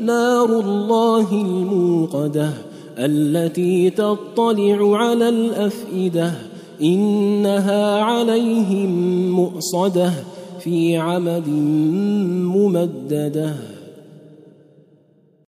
نار الله الموقدة التي تطلع على الأفئدة إنها عليهم مؤصدة في عمد ممددة.